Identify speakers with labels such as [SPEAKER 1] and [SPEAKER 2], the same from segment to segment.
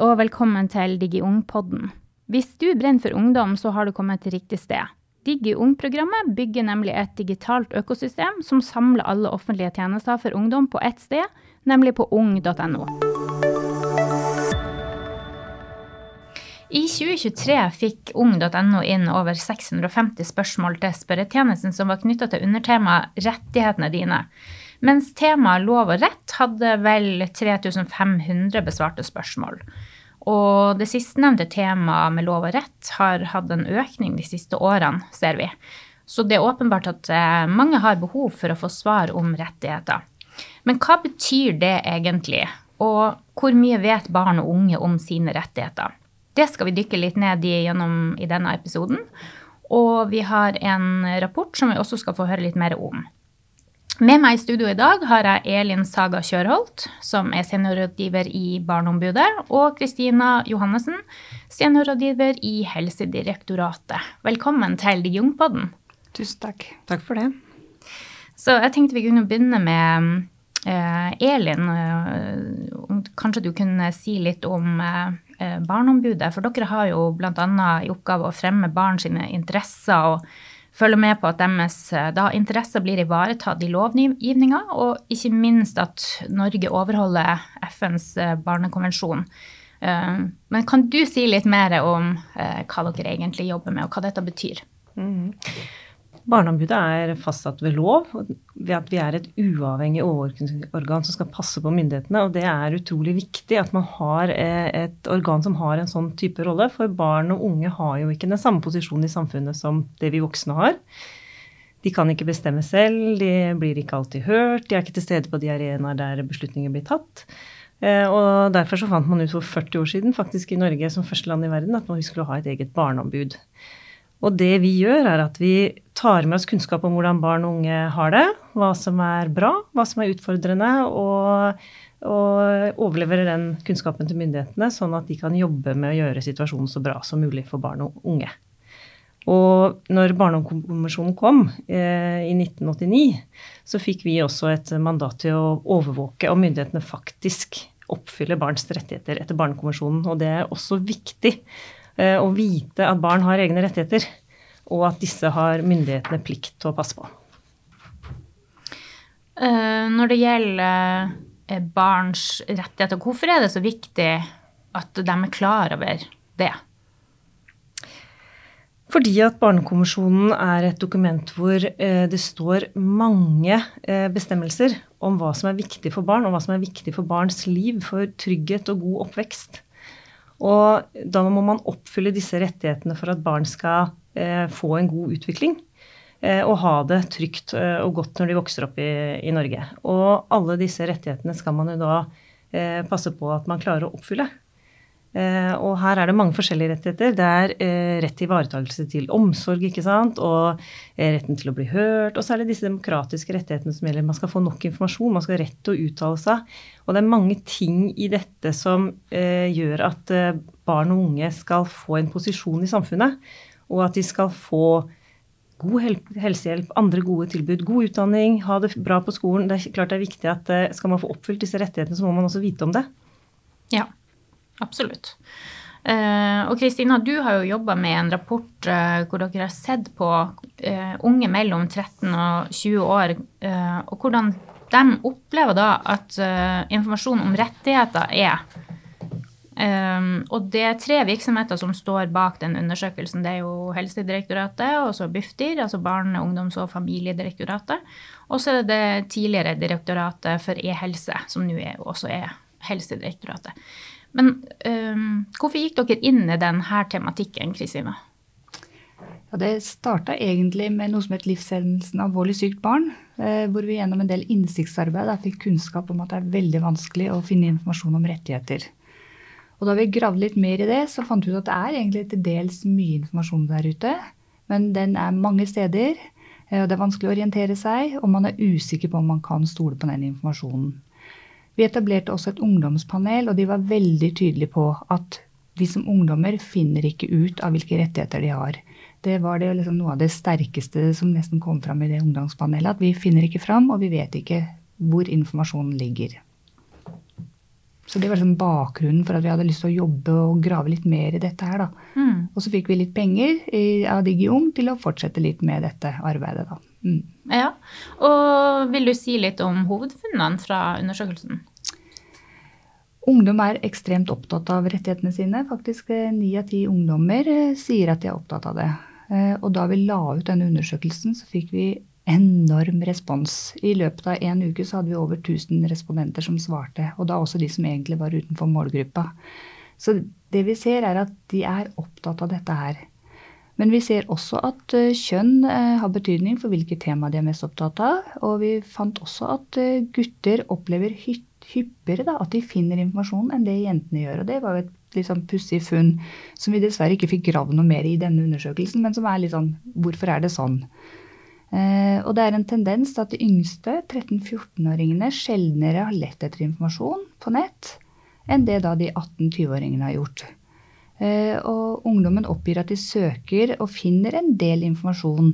[SPEAKER 1] Og velkommen til DigiUng-podden. Hvis du brenner for ungdom, så har du kommet til riktig sted. DigiUng-programmet bygger nemlig et digitalt økosystem som samler alle offentlige tjenester for ungdom på ett sted, nemlig på ung.no. I 2023 fikk ung.no inn over 650 spørsmål til spørretjenesten som var knytta til undertemaet 'rettighetene dine'. Mens temaet lov og rett hadde vel 3500 besvarte spørsmål. Og det sistnevnte temaet med lov og rett har hatt en økning de siste årene, ser vi. Så det er åpenbart at eh, mange har behov for å få svar om rettigheter. Men hva betyr det egentlig? Og hvor mye vet barn og unge om sine rettigheter? Det skal vi dykke litt ned i gjennom i denne episoden. Og vi har en rapport som vi også skal få høre litt mer om. Med meg i studio i dag har jeg Elin Saga Kjørholt, som er seniorrådgiver i Barneombudet, og Kristina Johannessen, seniorrådgiver i Helsedirektoratet. Velkommen til Jungpodden.
[SPEAKER 2] Tusen takk. Takk for det.
[SPEAKER 1] Så jeg tenkte vi kunne begynne med eh, Elin. Uh, kanskje du kunne si litt om eh, Barneombudet, for dere har jo bl.a. i oppgave å fremme barns interesser. og følge med på at deres eh, da, interesser blir ivaretatt i lovgivninga, og ikke minst at Norge overholder FNs eh, barnekonvensjon. Eh, men kan du si litt mer om hva dere egentlig jobber med, og hva dette betyr? Mm.
[SPEAKER 2] Barneombudet er fastsatt ved lov ved at vi er et uavhengig overvåkingsorgan som skal passe på myndighetene. Og det er utrolig viktig at man har eh, et organ som har en sånn type rolle. For barn og unge har jo ikke den samme posisjonen i samfunnet som det vi voksne har. De kan ikke bestemme selv, de blir ikke alltid hørt, de er ikke til stede på de arenaer der beslutninger blir tatt. Eh, og Derfor så fant man ut for 40 år siden, faktisk i Norge som første land i verden, at vi skulle ha et eget barneombud. Og det vi gjør, er at vi tar med oss kunnskap om hvordan barn og unge har det, hva som er bra, hva som er utfordrende, og, og overleverer den kunnskapen til myndighetene, sånn at de kan jobbe med å gjøre situasjonen så bra som mulig for barn og unge. Og når Barnekonvensjonen kom eh, i 1989, så fikk vi også et mandat til å overvåke om myndighetene faktisk oppfyller barns rettigheter etter Barnekonvensjonen. Og det er også viktig å vite at barn har egne rettigheter, og at disse har myndighetene plikt til å passe på.
[SPEAKER 1] Eh, når det gjelder eh, barns rettigheter, hvorfor er det så viktig at de er klar over det?
[SPEAKER 2] Fordi at Barnekonvensjonen er et dokument hvor det står mange bestemmelser om hva som er viktig for barn, og hva som er viktig for barns liv, for trygghet og god oppvekst. Og da må man oppfylle disse rettighetene for at barn skal eh, få en god utvikling. Eh, og ha det trygt eh, og godt når de vokser opp i, i, Norge. Og alle disse rettighetene skal man jo da eh, passe på at man klarer å oppfylle. Eh, og her er det mange forskjellige rettigheter. Det er eh, rett til ivaretakelse til omsorg, ikke sant, og eh, retten til å bli hørt. Og så er det disse demokratiske rettighetene som gjelder. Man skal få nok informasjon, man skal ha rett til å uttale seg. Og det er mange ting i dette som gjør at barn og unge skal få en posisjon i samfunnet, og at de skal få god helsehjelp, andre gode tilbud, god utdanning, ha det bra på skolen. Det er klart det er viktig at skal man få oppfylt disse rettighetene, så må man også vite om det.
[SPEAKER 1] Ja. Absolutt. Uh, og Kristina, du har jo jobba med en rapport uh, hvor dere har sett på uh, unge mellom 13 og 20 år, og hvordan de opplever da at informasjon om rettigheter er. Og det er tre virksomheter som står bak den undersøkelsen. Det er jo Helsedirektoratet, og så Bufdir, altså Barne-, ungdoms- og familiedirektoratet. Og så er det det tidligere Direktoratet for e-helse, som nå også er Helsedirektoratet. Men um, hvorfor gikk dere inn i denne tematikken, Kristine?
[SPEAKER 3] Ja, det starta egentlig med noe som het livshendelsen alvorlig sykt barn. Eh, hvor vi gjennom en del innsiktsarbeid fikk kunnskap om at det er veldig vanskelig å finne informasjon om rettigheter. Og da vi gravde litt mer i det, så fant vi ut at det er egentlig til dels mye informasjon der ute. Men den er mange steder, eh, og det er vanskelig å orientere seg, og man er usikker på om man kan stole på den informasjonen. Vi etablerte også et ungdomspanel, og de var veldig tydelige på at de som ungdommer finner ikke ut av hvilke rettigheter de har. Det var det liksom noe av det sterkeste som nesten kom fram i det ungdomspanelet. At vi finner ikke fram, og vi vet ikke hvor informasjonen ligger. Så det var liksom bakgrunnen for at vi hadde lyst til å jobbe og grave litt mer i dette her.
[SPEAKER 1] Mm.
[SPEAKER 3] Og så fikk vi litt penger i- av Digiung til å fortsette litt med dette arbeidet, da. Mm.
[SPEAKER 1] Ja. Og vil du si litt om hovedfunnene fra undersøkelsen?
[SPEAKER 3] Ungdom er ekstremt opptatt av rettighetene sine. Faktisk eh, ni av ti ungdommer eh, sier at de er opptatt av det. Eh, Og da vi la ut denne undersøkelsen, så fikk vi enorm respons. I løpet av en uke så hadde vi over 1000 respondenter som svarte, og da også de som egentlig var utenfor målgruppa. Så det vi ser er at de er opptatt av dette her. Men vi ser også at eh, kjønn eh, har betydning for hvilket tema de er mest opptatt av. Og vi fant også at eh, gutter opplever hy hyppigere da, at de finner informasjon enn det jentene gjør. Og det var jo et litt sånn pussig funn som vi dessverre ikke fikk gravd noe mer i denne undersøkelsen, men som er litt sånn Hvorfor er det sånn? Eh, og det er en tendens til at de yngste, 13-14-åringene, sjeldnere har lett etter informasjon på nett enn det da de 18-20-åringene har gjort. Eh, og ungdommen oppgir at de søker og finner en del informasjon,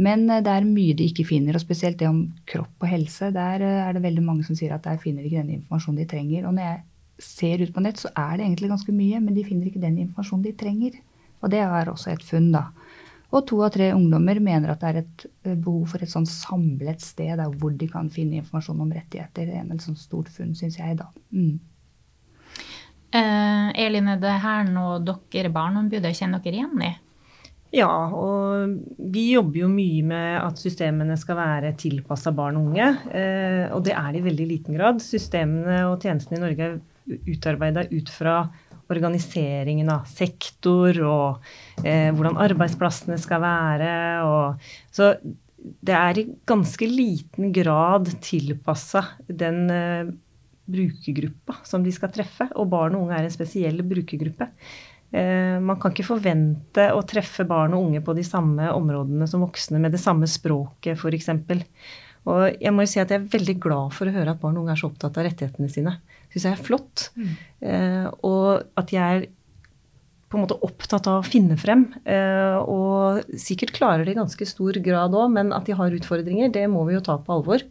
[SPEAKER 3] men eh, det er mye de ikke finner, og spesielt det om kropp og helse. Der eh, er det veldig mange som sier at der finner de ikke den informasjonen de trenger. Og når jeg ser ut på nett, så er det egentlig ganske mye, men de finner ikke den informasjonen de trenger. Og det er også et funn, da. Og to av tre ungdommer mener at det er et eh, behov for et sånn samlet sted der hvor de kan finne informasjon om rettigheter. Det er en sånt stort funn, syns jeg, da. Mm.
[SPEAKER 1] Eh, Elin, er det her noe dere Barneombudet kjenner dere igjen i?
[SPEAKER 2] Ja, og vi jobber jo mye med at systemene skal være tilpassa barn og unge. Eh, og det er det i veldig liten grad. Systemene og tjenestene i Norge er utarbeida ut fra organiseringen av sektor og eh, hvordan arbeidsplassene skal være. Og, så det er i ganske liten grad tilpassa den eh, brukergruppa som de skal treffe. Og barn og unge er en spesiell brukergruppe. Eh, man kan ikke forvente å treffe barn og unge på de samme områdene som voksne med det samme språket, f.eks. Og jeg må jo si at jeg er veldig glad for å høre at barn og unge er så opptatt av rettighetene sine. Syns jeg er flott. Eh, og at jeg er på en måte opptatt av å finne frem. Eh, og sikkert klarer det i ganske stor grad òg, men at de har utfordringer, det må vi jo ta på alvor.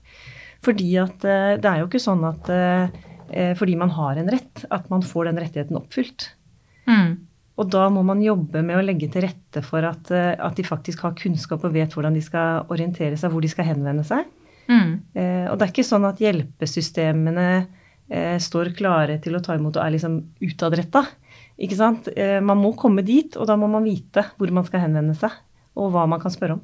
[SPEAKER 2] Fordi at eh, det er jo ikke sånn at eh, fordi man har en rett, at man får den rettigheten oppfylt.
[SPEAKER 1] Mm.
[SPEAKER 2] Og da må man jobbe med å legge til rette for at, eh, at de faktisk har kunnskap og vet hvordan de skal orientere seg, hvor de skal henvende seg.
[SPEAKER 1] Mm.
[SPEAKER 2] Eh, og det er ikke sånn at hjelpesystemene eh, står klare til å ta imot og er liksom utadretta. Ikke sant? Eh, man må komme dit, og da må man vite hvor man skal henvende seg, og hva man kan spørre om.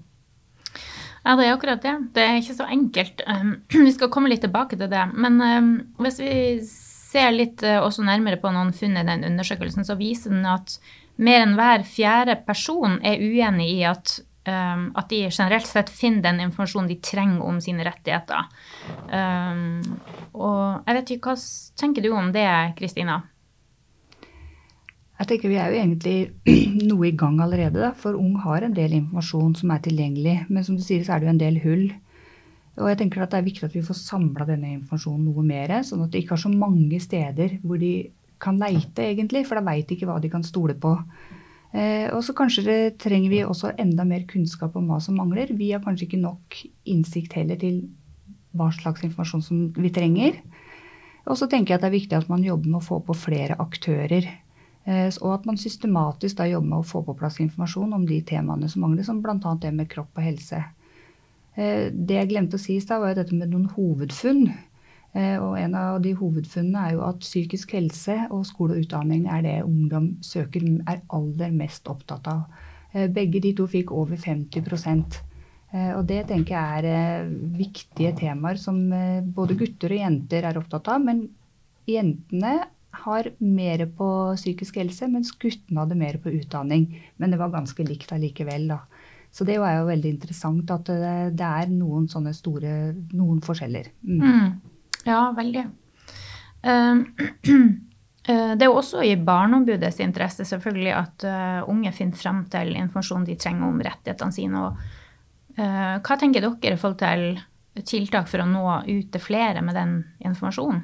[SPEAKER 1] Ja, det er akkurat det. Det er ikke så enkelt. Um, Vi skal komme litt tilbake til det. Men um, hvis vi ser litt uh, også nærmere på noen funn i den undersøkelsen, så viser den at mer enn hver fjerde person er uenig i at, um, at de generelt sett finner den informasjonen de trenger om sine rettigheter. Og jeg vet ikke, hva tenker du om det, Kristina?
[SPEAKER 3] Jeg tenker Vi er jo egentlig noe i gang allerede. Da, for Ung har en del informasjon som er tilgjengelig. Men som du sier, så er det jo en del hull. Og jeg tenker at Det er viktig at vi får samla denne informasjonen noe mer. Sånn at det ikke har så mange steder hvor de kan leite, egentlig. For da veit de ikke hva de kan stole på. Eh, og så kanskje det trenger vi også enda mer kunnskap om hva som mangler. Vi har kanskje ikke nok innsikt heller til hva slags informasjon som vi trenger. Og så tenker jeg at det er viktig at man jobber med å få på flere aktører. Eh, Og at man systematisk da jobber med å få på plass informasjon om de temaene som mangler, som bl.a. det med kropp og helse. Eh, Det jeg glemte å si i stad, var dette med noen hovedfunn. Eh, Og en av de hovedfunnene er jo at psykisk helse og skole og utdanning er det ungdom søker, er aller mest opptatt av. Begge de to fikk over 50 Eh, Og det tenker jeg er viktige temaer som både gutter og jenter er opptatt av. Men jentene har mer på psykisk helse, mens guttene hadde mer på utdanning. Men det var ganske likt allikevel, da. Så det er jo veldig interessant at det, det er noen sånne store noen forskjeller. Mm.
[SPEAKER 1] Mm. Ja, veldig. Um, eh, Det er jo også i Barneombudets interesse selvfølgelig at eh, unge finner frem til informasjon de trenger om rettighetene sine. Og, eh, hva tenker dere i forhold til tiltak for å nå ut til flere med den informasjonen?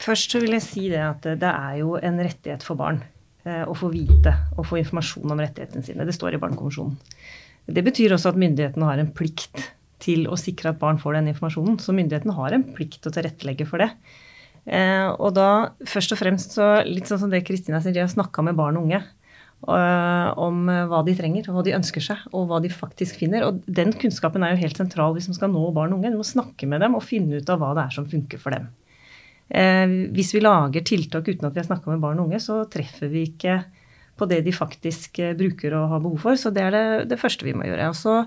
[SPEAKER 2] Først så vil jeg si det at det er jo en rettighet for barn eh, å få vite og få informasjon om rettighetene sine. Det står i Barnekonvensjonen. Det betyr også at myndighetene har en plikt til å sikre at barn får den informasjonen. Så myndighetene har en plikt til å tilrettelegge for det. Eh, og da først og fremst så litt sånn som det Kristina sier, de har snakka med barn og unge eh, om hva de trenger, hva de ønsker seg, og hva de faktisk finner. Og den kunnskapen er jo helt sentral hvis man skal nå barn og unge. Du må snakke med dem og finne ut av hva det er som funker for dem. Eh, hvis vi lager tiltak uten at vi har snakka med barn og unge, så treffer vi ikke på det de faktisk eh, bruker og har behov for. Så det er det, det første vi må gjøre. Og så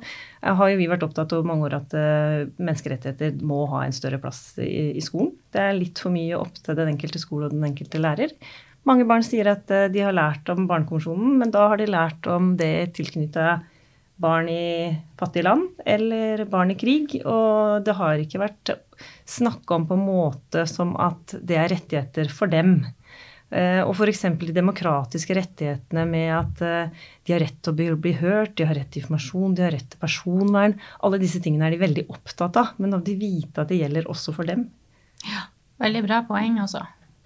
[SPEAKER 2] har jo vi vært opptatt av mange år at menneskerettigheter må ha en større plass i, i, skolen. Det er litt for mye opp til den enkelte skole og den enkelte lærer. Mange barn sier at de har lært om Barnekonvensjonen, men da har de lært om det tilknytta barn i fattige land eller barn i krig. Og det har ikke vært snakka om på en måte som at det er rettigheter for dem. Eh, og f.eks. de demokratiske rettighetene med at eh, de har rett til å bli, hørt, de har rett til informasjon, de har rett til personvern. Alle disse tingene er de veldig opptatt av. Men av de vite at det gjelder også for dem.
[SPEAKER 1] Ja, veldig bra poeng, altså.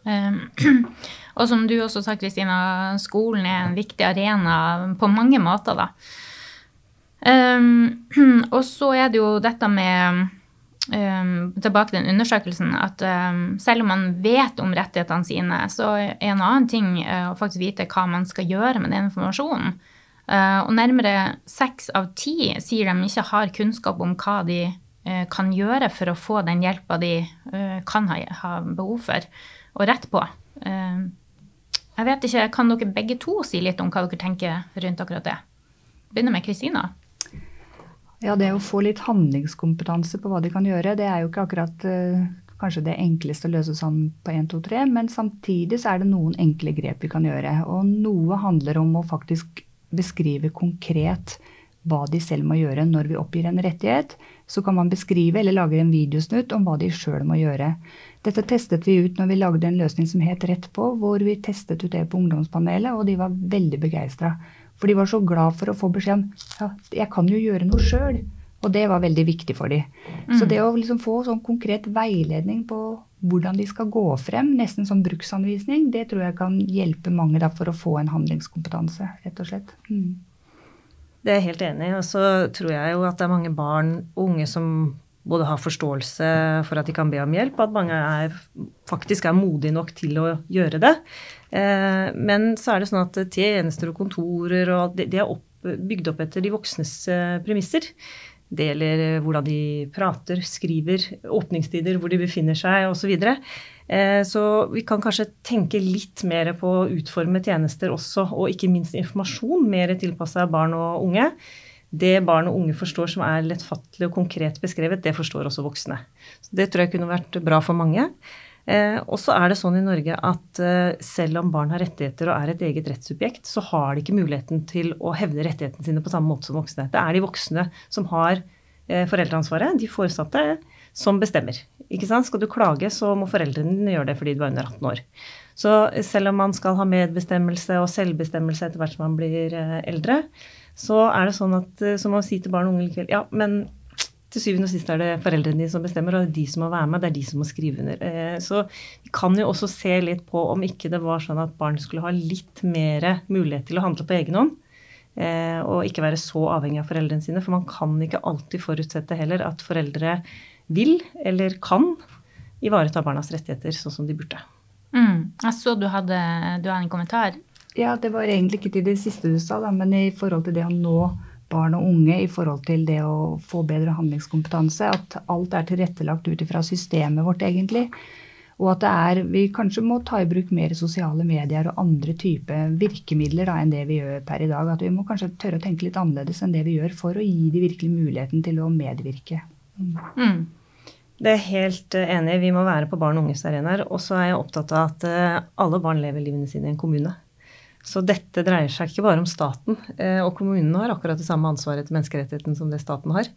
[SPEAKER 1] Um, og som du også sa, Kristina, skolen er en viktig arena på mange måter, da. Um, og så er det jo dette med um, tilbake til den undersøkelsen, at um, selv om man vet om rettighetene sine, så er en annen ting uh, å faktisk vite hva man skal gjøre med den informasjonen. Uh, og nærmere seks av ti sier de ikke har kunnskap om hva de uh, kan gjøre for å få den hjelpa de kan ha, ha, behov for og rett på. jeg vet ikke, Kan dere begge to si litt om hva dere tenker rundt akkurat det? Begynner med Kristina.
[SPEAKER 3] Ja, det å få litt handlingskompetanse på hva de kan gjøre, det er jo ikke akkurat uh, kanskje det enkleste å løse sånn på 1, 2, 3, men samtidig så er det noen enkle grep vi kan gjøre. Og noe handler om å faktisk beskrive konkret hva de selv må gjøre når vi oppgir en rettighet. Så kan man beskrive eller lage en videosnutt om hva de sjøl må gjøre. Dette testet vi ut når vi lagde en løsning som het Rett på, hvor vi testet ut det på ungdomspanelet, og de var veldig begeistra. For de var så glad for å få beskjed om ja, jeg kan jo gjøre noe sjøl. Og det var veldig viktig for dem. Mm. Så det å liksom få sånn konkret veiledning på hvordan de skal gå frem, nesten som bruksanvisning, det tror jeg kan hjelpe mange da, for å få en handlingskompetanse, rett og slett. Mm.
[SPEAKER 2] Det er jeg helt enig i. Og så tror jeg jo at det er mange barn og unge som både har forståelse for at de kan be om hjelp, at mange er, faktisk er modige nok til å gjøre det. Eh, men så er det sånn at tjenester og kontorer og det, det er opp, bygd opp etter de voksnes eh, premisser. Det gjelder eh, hvordan de prater, skriver, åpningstider, hvor de befinner seg osv. Så, videre. så vi kan kanskje tenke litt mer på å utforme tjenester også, og ikke minst informasjon mer tilpassa barn og unge det barn og unge forstår som er lettfattelig og konkret beskrevet, det forstår også voksne. Så det tror jeg kunne vært bra for mange. Eh, og så er det sånn i Norge at eh, selv om barn har rettigheter og er et eget rettssubjekt, så har de ikke muligheten til å hevde rettighetene sine på samme måte som voksne. Det er de voksne som har eh, foreldreansvaret, de foresatte, som bestemmer. Ikke sant? Skal du klage, så må foreldrene dine gjøre det fordi du er under 18 år. Så selv om man skal ha medbestemmelse og selvbestemmelse etter hvert som man blir eh, eldre, så er det sånn at eh, som å si til barn og unge likevel Ja, men til syvende og sist er det foreldrene dine som bestemmer, og det er de som må være med, det er de som må skrive under. Eh, så vi kan jo også se litt på om ikke det var sånn at barn skulle ha litt mer mulighet til å handle på egen hånd. Eh, og ikke være så avhengig av foreldrene sine. For man kan ikke alltid forutsette heller at foreldre vil eller kan ivareta barnas rettigheter sånn som de burde.
[SPEAKER 1] Mm. Jeg så du hadde, du hadde en kommentar.
[SPEAKER 3] Ja, det var egentlig ikke til det siste du sa, da, men i forhold til det å nå barn og unge, i forhold til det å få bedre handlingskompetanse, at alt er tilrettelagt ut ifra systemet vårt, egentlig. Og at det er, vi kanskje må ta i bruk mer sosiale medier og andre typer virkemidler da, enn det vi gjør per i dag. At vi må kanskje tørre å tenke litt annerledes enn det vi gjør, for å gi de virkelig muligheten til å medvirke. Mm.
[SPEAKER 2] Det er helt eh, enig. Vi må være på barn og unges arenaer. Og så er jeg opptatt av at eh, alle barn lever livene sine i en kommune. Så dette dreier seg ikke bare om staten. Eh, og kommunene har akkurat det samme ansvaret til menneskerettigheten som det staten har.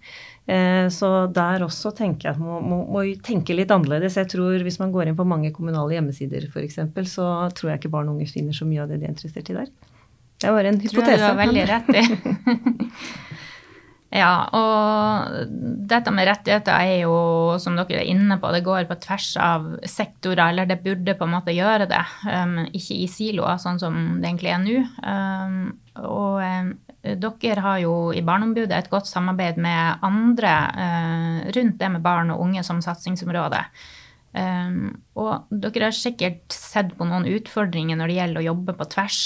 [SPEAKER 2] Eh, så der også tenker jeg at man må, må, tenke litt annerledes. Jeg tror Hvis man går inn på mange kommunale hjemmesider f.eks., så tror jeg ikke barn og unge finner så mye av det de er interessert i der. Det bare en hypotese.
[SPEAKER 1] Tror jeg du har veldig rett i. Ja, og dette med rettigheter er jo, som dere er inne på, det går på tvers av sektorer, eller det burde på en måte gjøre det, um, ikke i siloer, sånn som det egentlig er nå. Um, og um, dere har jo i Barneombudet et godt samarbeid med andre uh, rundt det med barn og unge som satsingsområde. Um, og dere har sikkert sett på noen utfordringer når det gjelder å jobbe på tvers.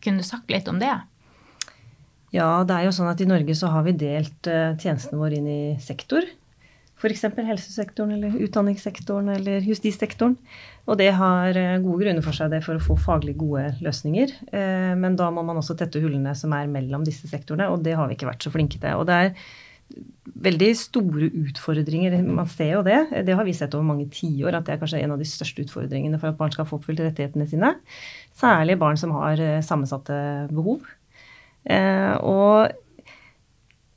[SPEAKER 1] Kunne du sagt litt om det?
[SPEAKER 2] Ja, det er jo sånn at i Norge så har vi delt uh, tjenestene våre inn i sektor. F.eks. helsesektoren eller utdanningssektoren eller justissektoren. Og det har uh, gode grunner for seg det for å få faglig gode løsninger. Uh, men da må man også tette hullene som er mellom disse sektorene, og det har vi ikke vært så flinke til. Og det er veldig store utfordringer. Man ser jo det. Det har vi sett over mange tiår, at det er kanskje en av de største utfordringene for at barn skal få oppfylt rettighetene sine. Særlig barn som har eh, sammensatte behov. Eh, og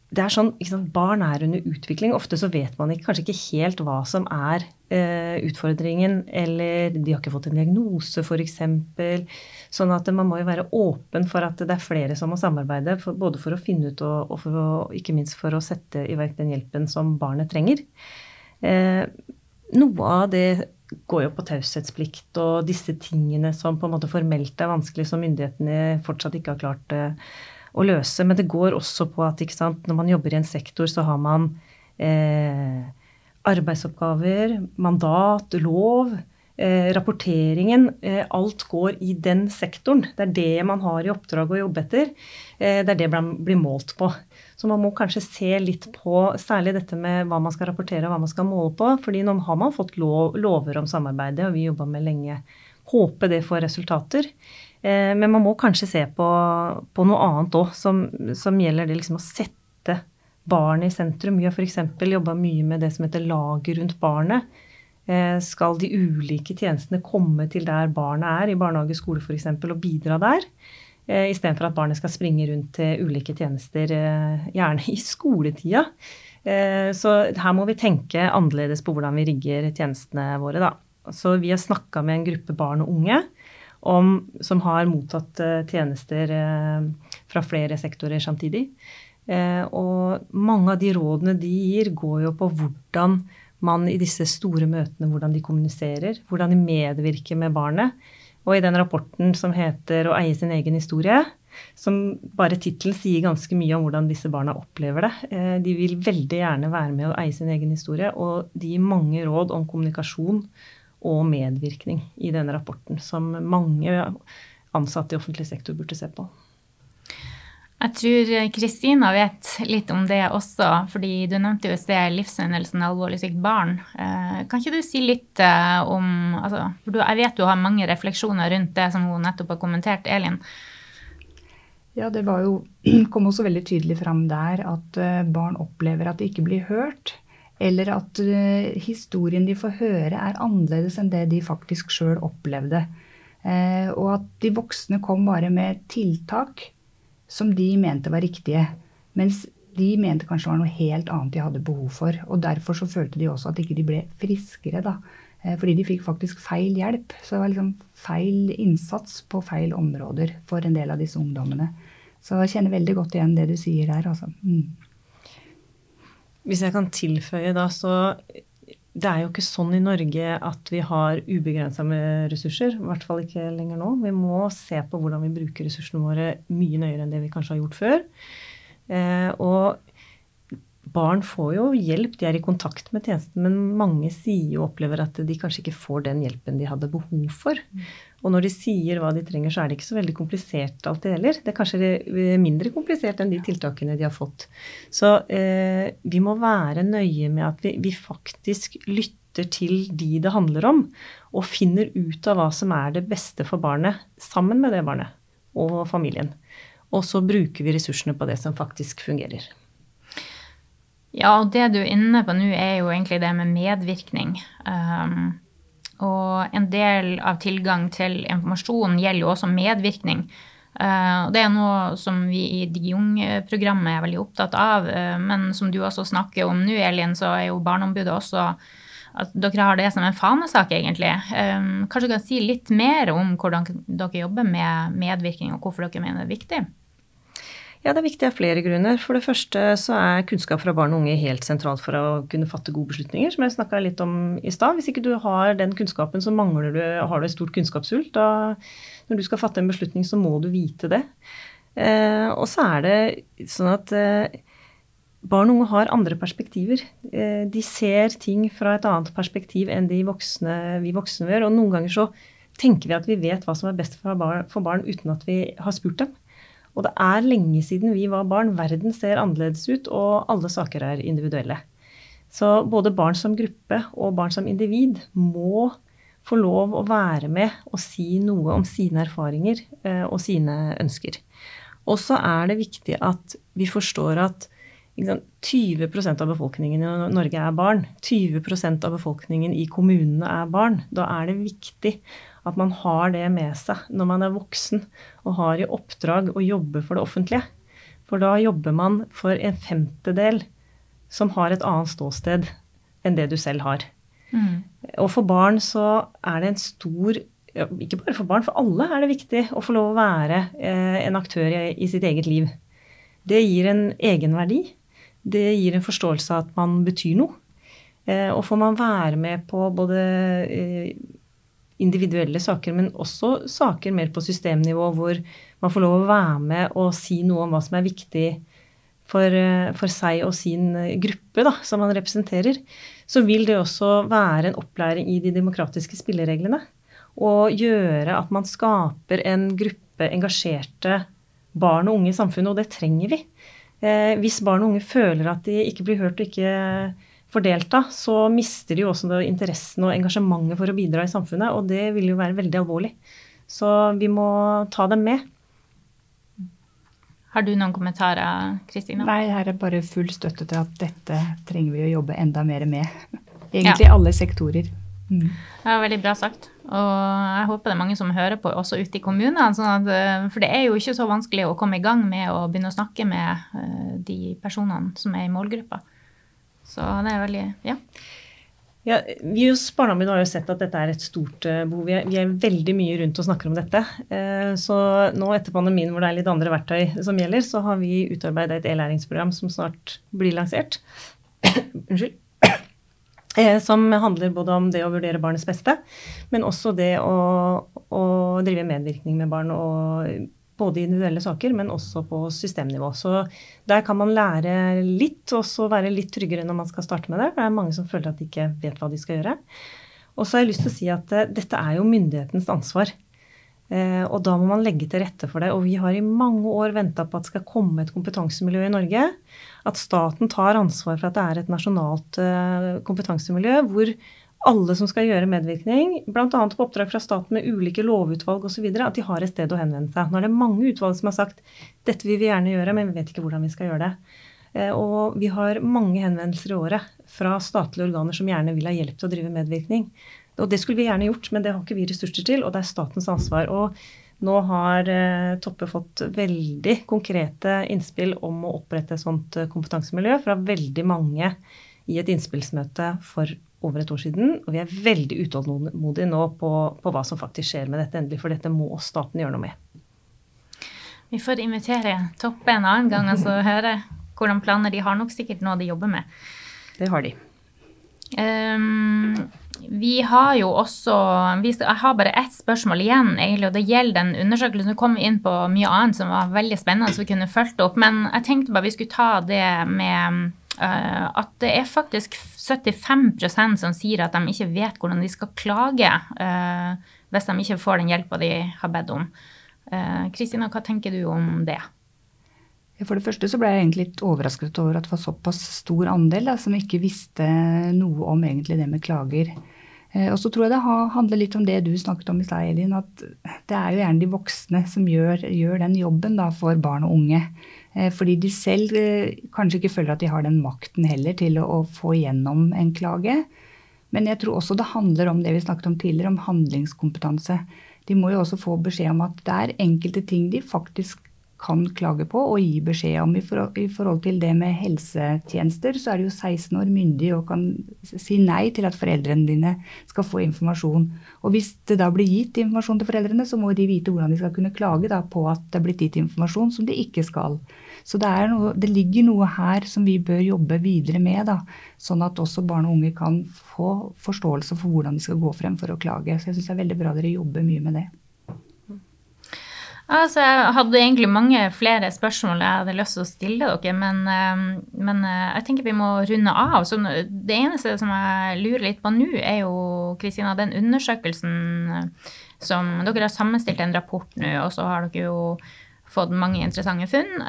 [SPEAKER 2] det er sånn, sant, Barn er under utvikling. Ofte så vet man ikke, kanskje ikke helt hva som er eh, utfordringen. Eller de har ikke fått en diagnose, f.eks. Sånn at man må jo være åpen for at det er flere som må samarbeide. For, både for å finne ut og, og å, ikke minst for å sette i verk den hjelpen som barnet trenger. Eh, noe av det går jo på taushetsplikt og disse tingene som på en måte formelt er vanskelig, som myndighetene fortsatt ikke har klart eh, å løse. Men det går også på at sant, når man jobber i en sektor, så har man eh, arbeidsoppgaver, mandat, lov. Eh, rapporteringen, eh, alt går i den sektoren. Det er det man har i oppdrag å jobbe etter. Eh, det er det man blir målt på. Så man må kanskje se litt på særlig dette med hva man skal rapportere og hva man skal måle på. fordi nå har man fått lov, lover om samarbeidet, og vi jobba med lenge. Håpe det får resultater. Eh, men man må kanskje se på, på noe annet òg, som, som, gjelder det liksom å sette barnet i sentrum. Vi har f.eks. jobba mye med det som heter laget rundt barnet. Eh, skal de ulike tjenestene komme til der barnet er, i barnehage, skole f.eks., og bidra der? Eh, Istedenfor at barnet skal springe rundt til ulike tjenester, gjerne i skoletida. Så her må vi tenke annerledes på hvordan vi rigger tjenestene våre, da. Så vi har snakka med en gruppe barn og unge om, som har mottatt uh, tjenester uh, fra flere sektorer samtidig. Uh, og mange av de rådene de gir, går jo på hvordan man i disse store møtene hvordan de kommuniserer, hvordan de medvirker med barnet. Og i den rapporten som heter 'Å eie sin egen historie', som bare tittelen sier ganske mye om hvordan disse barna opplever det. De vil veldig gjerne være med å eie sin egen historie, og de gir mange råd om kommunikasjon og medvirkning i denne rapporten, som mange ansatte i offentlig sektor burde se på.
[SPEAKER 1] Jeg tror Kristina vet litt om det også, fordi du nevnte jo i sted livshendelsen alvorlig sykt barn. Eh, kan ikke du si litt eh, om altså, for Jeg vet du har mange refleksjoner rundt det som hun nettopp har kommentert, Elin.
[SPEAKER 3] Ja, det var jo, kom også veldig tydelig fram der at eh, barn opplever at de ikke blir hørt. Eller at uh, historien de får høre, er annerledes enn det de faktisk sjøl opplevde. Uh, og at de voksne kom bare med tiltak som de mente var riktige. Mens de mente kanskje var noe helt annet de hadde behov for. Og derfor så følte de også at ikke de ble friskere, da. Uh, fordi de fikk faktisk feil hjelp. Så det var liksom feil innsats på feil områder for en del av disse ungdommene. Så jeg kjenner veldig godt igjen det du sier der, altså. Mm.
[SPEAKER 2] Hvis jeg kan tilføye da, så det er jo ikke sånn i Norge at vi har ubegrensa med ressurser. I hvert fall ikke lenger nå. Vi må se på hvordan vi bruker ressursene våre mye nøyere enn det vi kanskje har gjort før. Eh, og barn får jo hjelp, de er i kontakt med tjenesten, men mange sier jo og opplever at de kanskje ikke får den hjelpen de hadde behov for. Og når de sier hva de trenger, så er det ikke så veldig komplisert alltid heller. Det er kanskje mindre komplisert enn de tiltakene de har fått. Så eh, vi må være nøye med at vi, vi faktisk lytter til de det handler om, og finner ut av hva som er det beste for barnet, sammen med det barnet og familien. Og så bruker vi ressursene på det som faktisk fungerer.
[SPEAKER 1] Ja, og det du er inne på nå, er jo egentlig det med medvirkning. Um, og en del av tilgang til informasjon gjelder jo også medvirkning. Uh, og det er noe som vi i DigiUng-programmet er veldig opptatt av. Uh, men som du også snakker om nå, Elin, så er jo Barneombudet også at dere har det som en fanesak, egentlig. Um, kanskje du kan si litt mer om hvordan dere jobber med medvirkning, og hvorfor dere mener det er viktig?
[SPEAKER 2] Ja, det er viktig av flere grunner. For det første så er kunnskap fra barn og unge helt sentralt for å kunne fatte gode beslutninger, som jeg snakka litt om i stad. Hvis ikke du har den kunnskapen, så mangler du, har du et stort kunnskapshull. Når du skal fatte en beslutning, så må du vite det. Eh, og så er det sånn at eh, barn og unge har andre perspektiver. Eh, de ser ting fra et annet perspektiv enn voksne, vi voksne gjør. Og noen ganger så tenker vi at vi vet hva som er best for barn, for barn uten at vi har spurt dem. Og det er lenge siden vi var barn. Verden ser annerledes ut, og alle saker er individuelle. Så både barn som gruppe og barn som individ må få lov å være med og si noe om sine erfaringer eh, og sine ønsker. Og så er det viktig at vi forstår at 20% av befolkningen i Norge er barn. 20% av befolkningen i kommunene er barn. Da er det viktig at man har det med seg når man er voksen og har i oppdrag å jobbe for det offentlige. For da jobber man for en femtedel som har et annet ståsted enn det du selv har. Mm. Og for barn så er det en stor Ikke bare for barn, for alle er det viktig å få lov å være eh, en aktør i, sitt eget liv. Det gir en egenverdi. Det gir en forståelse av at man betyr noe. Eh, og får man være med på både eh, individuelle saker, men også saker mer på systemnivå, hvor man får lov å være med og si noe om hva som er viktig for, eh, for seg og sin gruppe da, som man representerer, så vil det også være en opplæring i de demokratiske spillereglene. Og gjøre at man skaper en gruppe engasjerte barn og unge i samfunnet, og det trenger vi. Eh, hvis barn og unge føler at de ikke blir hørt og ikke får delta, så mister de jo også interessen og engasjementet for å bidra i samfunnet. Og det vil jo være veldig alvorlig. Så vi må ta dem med.
[SPEAKER 1] Har du noen kommentarer, Kristina?
[SPEAKER 3] Nei, her er bare full støtte til at dette trenger vi å jobbe enda mer med. Egentlig ja. alle sektorer.
[SPEAKER 1] Mm. Det var veldig bra sagt. Og jeg håper det er mange som hører på, også ute i kommunene. Sånn at, for det er jo ikke så vanskelig å komme i gang med å begynne å snakke med eh, de personene som er i målgruppa. Så det er veldig Ja.
[SPEAKER 2] Ja, vi hos Barneombudet har jo sett at dette er et stort uh, behov. Vi er, vi er, veldig mye rundt og snakker om dette. Uh, så nå etter pandemien hvor det er litt andre verktøy som gjelder, så har vi utarbeidet et e-læringsprogram som snart blir lansert. Unnskyld. Uh, som handler både om det å vurdere barnets beste, men også det å, å drive medvirkning med barn og både individuelle saker, men også på systemnivå. Så der kan man lære litt, og så være litt tryggere når man skal starte med det. For det er mange som føler at de ikke vet hva de skal gjøre. Og så har jeg lyst til å si at uh, dette er jo myndighetens ansvar. Uh, og da må man legge til rette for det. Og vi har i mange år venta på at det skal komme et kompetansemiljø i Norge. At staten tar ansvar for at det er et nasjonalt uh, kompetansemiljø hvor alle som skal gjøre medvirkning, bl.a. på oppdrag fra staten med ulike lovutvalg osv., at de har et sted å henvende seg. Nå er det mange utvalg som har sagt dette vil vi gjerne gjøre, men vi vet ikke hvordan vi skal gjøre det. Eh, og vi har mange henvendelser i året fra statlige organer som gjerne vil ha hjelp til å drive medvirkning. Og det skulle vi gjerne gjort, men det har ikke vi ressurser til, og det er statens ansvar. Og nå har eh, Toppe fått veldig konkrete innspill om å opprette et sånt eh, kompetansemiljø fra veldig mange i et innspillsmøte for over et år siden. Og vi er veldig utålmodige nå på, på, hva som faktisk skjer med dette endelig, for dette må staten gjøre noe med.
[SPEAKER 1] Vi får invitere Toppe en annen gang og altså, høre hvordan planer de har. Nok sikkert noe de jobber med.
[SPEAKER 2] Det har de.
[SPEAKER 1] Um, vi har jo også vi, Jeg har bare ett spørsmål igjen, egentlig, og det gjelder den undersøkelsen. Nå kom vi inn på mye annet som var veldig spennende, så vi kunne fulgt opp. Men jeg tenkte bare vi skulle ta det med uh, at det er faktisk 75% som sier at de ikke vet hvordan de skal klage eh, hvis de ikke får den hjelpa de har bedt om. Eh, Kristina, eh, hva tenker du om det?
[SPEAKER 3] For det første så ble jeg egentlig litt overrasket over at det var såpass stor andel da, som ikke visste noe om egentlig det med klager. Eh, og så tror jeg det handler litt om det du snakket om i stad, Elin. At det er jo gjerne de voksne som gjør, gjør den jobben da, for barn og unge. Eh, fordi de selv eh, kanskje ikke føler at de har den makten heller til å, få igjennom en klage. Men jeg tror også det handler om det vi snakket om tidligere, om handlingskompetanse. De må jo også få beskjed om at det er enkelte ting de faktisk kan klage på og gi beskjed om. I forhold, til det med helsetjenester, så er du jo 16 år myndig og kan si nei til at foreldrene dine skal få informasjon. Og hvis det da blir gitt informasjon til foreldrene, så må de vite hvordan de skal kunne klage da, på at det er blitt gitt informasjon som de ikke skal. Så det, noe, det, ligger noe her som vi bør jobbe videre med, da, sånn at også barn og unge kan få forståelse for hvordan de skal gå frem for å klage. Så jeg syns det er veldig bra dere jobber mye med det.
[SPEAKER 1] Altså, jeg hadde egentlig mange flere spørsmål jeg hadde lyst til å stille dere, men, eh, men eh, jeg tenker vi må runde av. Så det eneste som jeg lurer litt på nå, er jo Kristina, den undersøkelsen eh, som Dere har sammenstilt en rapport nå, og så har dere jo fått mange interessante funn.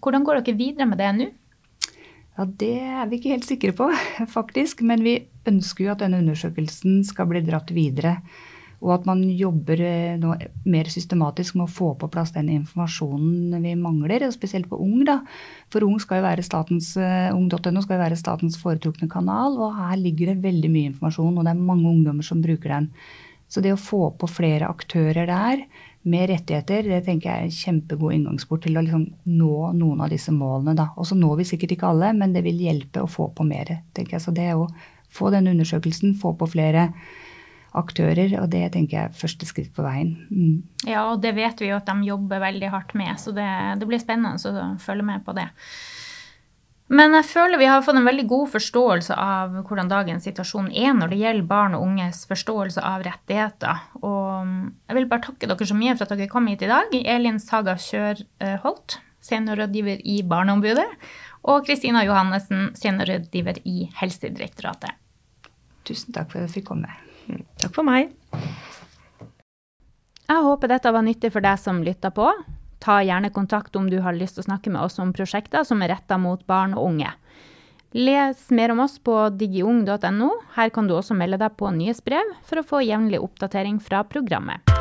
[SPEAKER 1] Hvordan går dere videre med det nå?
[SPEAKER 3] Ja, Det er vi ikke helt sikre på, faktisk. Men vi ønsker jo at denne undersøkelsen skal bli dratt videre. Og at man jobber eh, mer systematisk med å få på plass den informasjonen vi mangler, spesielt på Ung. da. For Ung skal eh, Ung.no skal jo være statens foretrukne kanal, og her ligger det veldig mye informasjon, og det er mange ungdommer som bruker den. Så det å få på flere aktører der med rettigheter, det tenker jeg er en kjempegod inngangsport til å liksom nå noen av disse målene. da. Og så når vi sikkert ikke alle, men det vil hjelpe å få på mer. tenker jeg. Så det å få den undersøkelsen, få på flere aktører, og det tenker jeg er første skritt på veien. Mm.
[SPEAKER 1] Ja, og det vet vi jo at de jobber veldig hardt med, så det, det blir spennende å følge med på det. Men jeg føler vi har fått en veldig god forståelse av hvordan dagens situasjon er når det gjelder barn og unges forståelse av rettigheter. Og jeg vil bare takke dere så mye for at dere kom hit i dag. Elin Saga Kjørholt, seniorrådgiver i Barneombudet, og Kristina Johannessen, seniorrådgiver i Helsedirektoratet.
[SPEAKER 3] Tusen takk for at jeg fikk komme.
[SPEAKER 2] Takk for meg.
[SPEAKER 1] Jeg håper dette var nyttig for deg som lytta på. Ta gjerne kontakt om du har lyst til å snakke med oss om prosjekter som er retta mot barn og unge. Les mer om oss på digiung.no. Her kan du også melde deg på nyhetsbrev for å få jevnlig oppdatering fra programmet.